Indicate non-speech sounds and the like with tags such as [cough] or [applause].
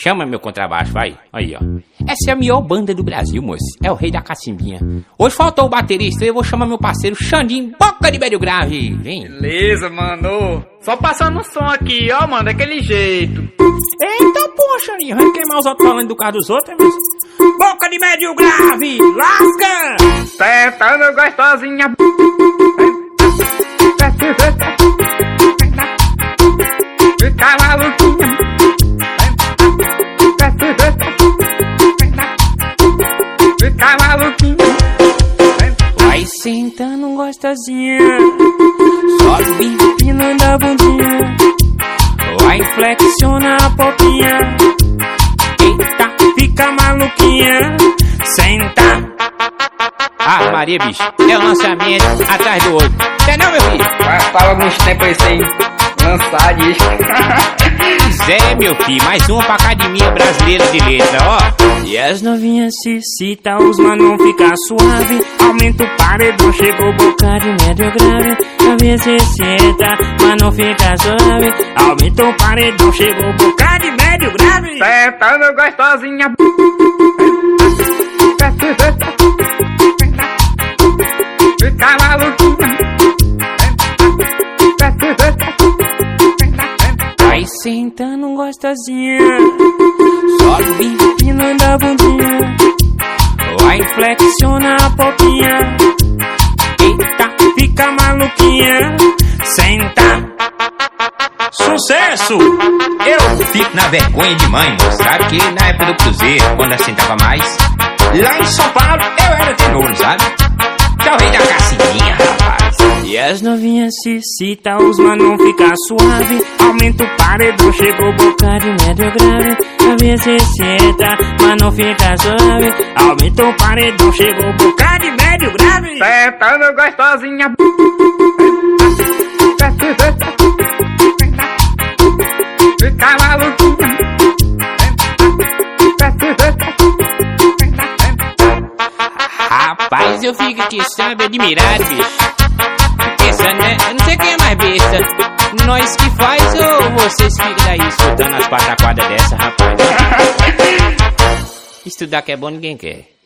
Chama meu contrabaixo, vai. Aí, ó. Essa é a melhor banda do Brasil, moço. É o rei da cacimbinha. Hoje faltou o baterista, eu vou chamar meu parceiro Xandinho Boca de Médio Grave. Vem. Beleza, mano. Só passando o som aqui, ó, mano, daquele jeito. Eita, poxa, Xandinho. Vai queimar os outros falando do carro dos outros, é moço? Boca de Médio Grave, lasca! Sentando gostosinha. Fica maluquinha. Vai sentando gostosinha. Sobe empinando a bundinha. Vai flexiona a popinha. Eita, fica maluquinha. Senta. Ah, Maria, bicho. É o lançamento atrás do outro. É não, meu filho? Faz alguns tempos aí sem lançar disco. [laughs] Zé, meu filho, mais uma pra academia brasileira de letra, ó. E as novinhas se cita, os manos fica suave. Aumenta o paredão, chegou boca de médio grave. Ver se se entra, mas não fica suave. Aumenta o paredão, chegou boca de médio grave. Sentando gostosinha. Fica maluquinha. Sentando gostosinha. Sobe empinando a bundinha. Vai flexiona a popinha. Eita, fica maluquinha. Senta. Sucesso! Eu fico na vergonha de mãe. Sabe que na época do Cruzeiro, quando assentava mais, lá em São Paulo eu era tenor, sabe? Talvez da cacinha, rapaz. E as novinhas se cita, os manos fica suave. Aumenta o paredão, chegou boca de médio grave. Ver se mas não fica suave. Aumenta o paredão, chegou boca de médio grave. Sentando gostosinha. Fica maluquinha. Rapaz, eu fico aqui, sabe, admirado, bicho. Pensando, né? Eu não sei quem é mais besta. Nós que faz ou vocês ficam daí escutando as pataquadas dessa, rapaz? [laughs] Estudar que é bom ninguém quer.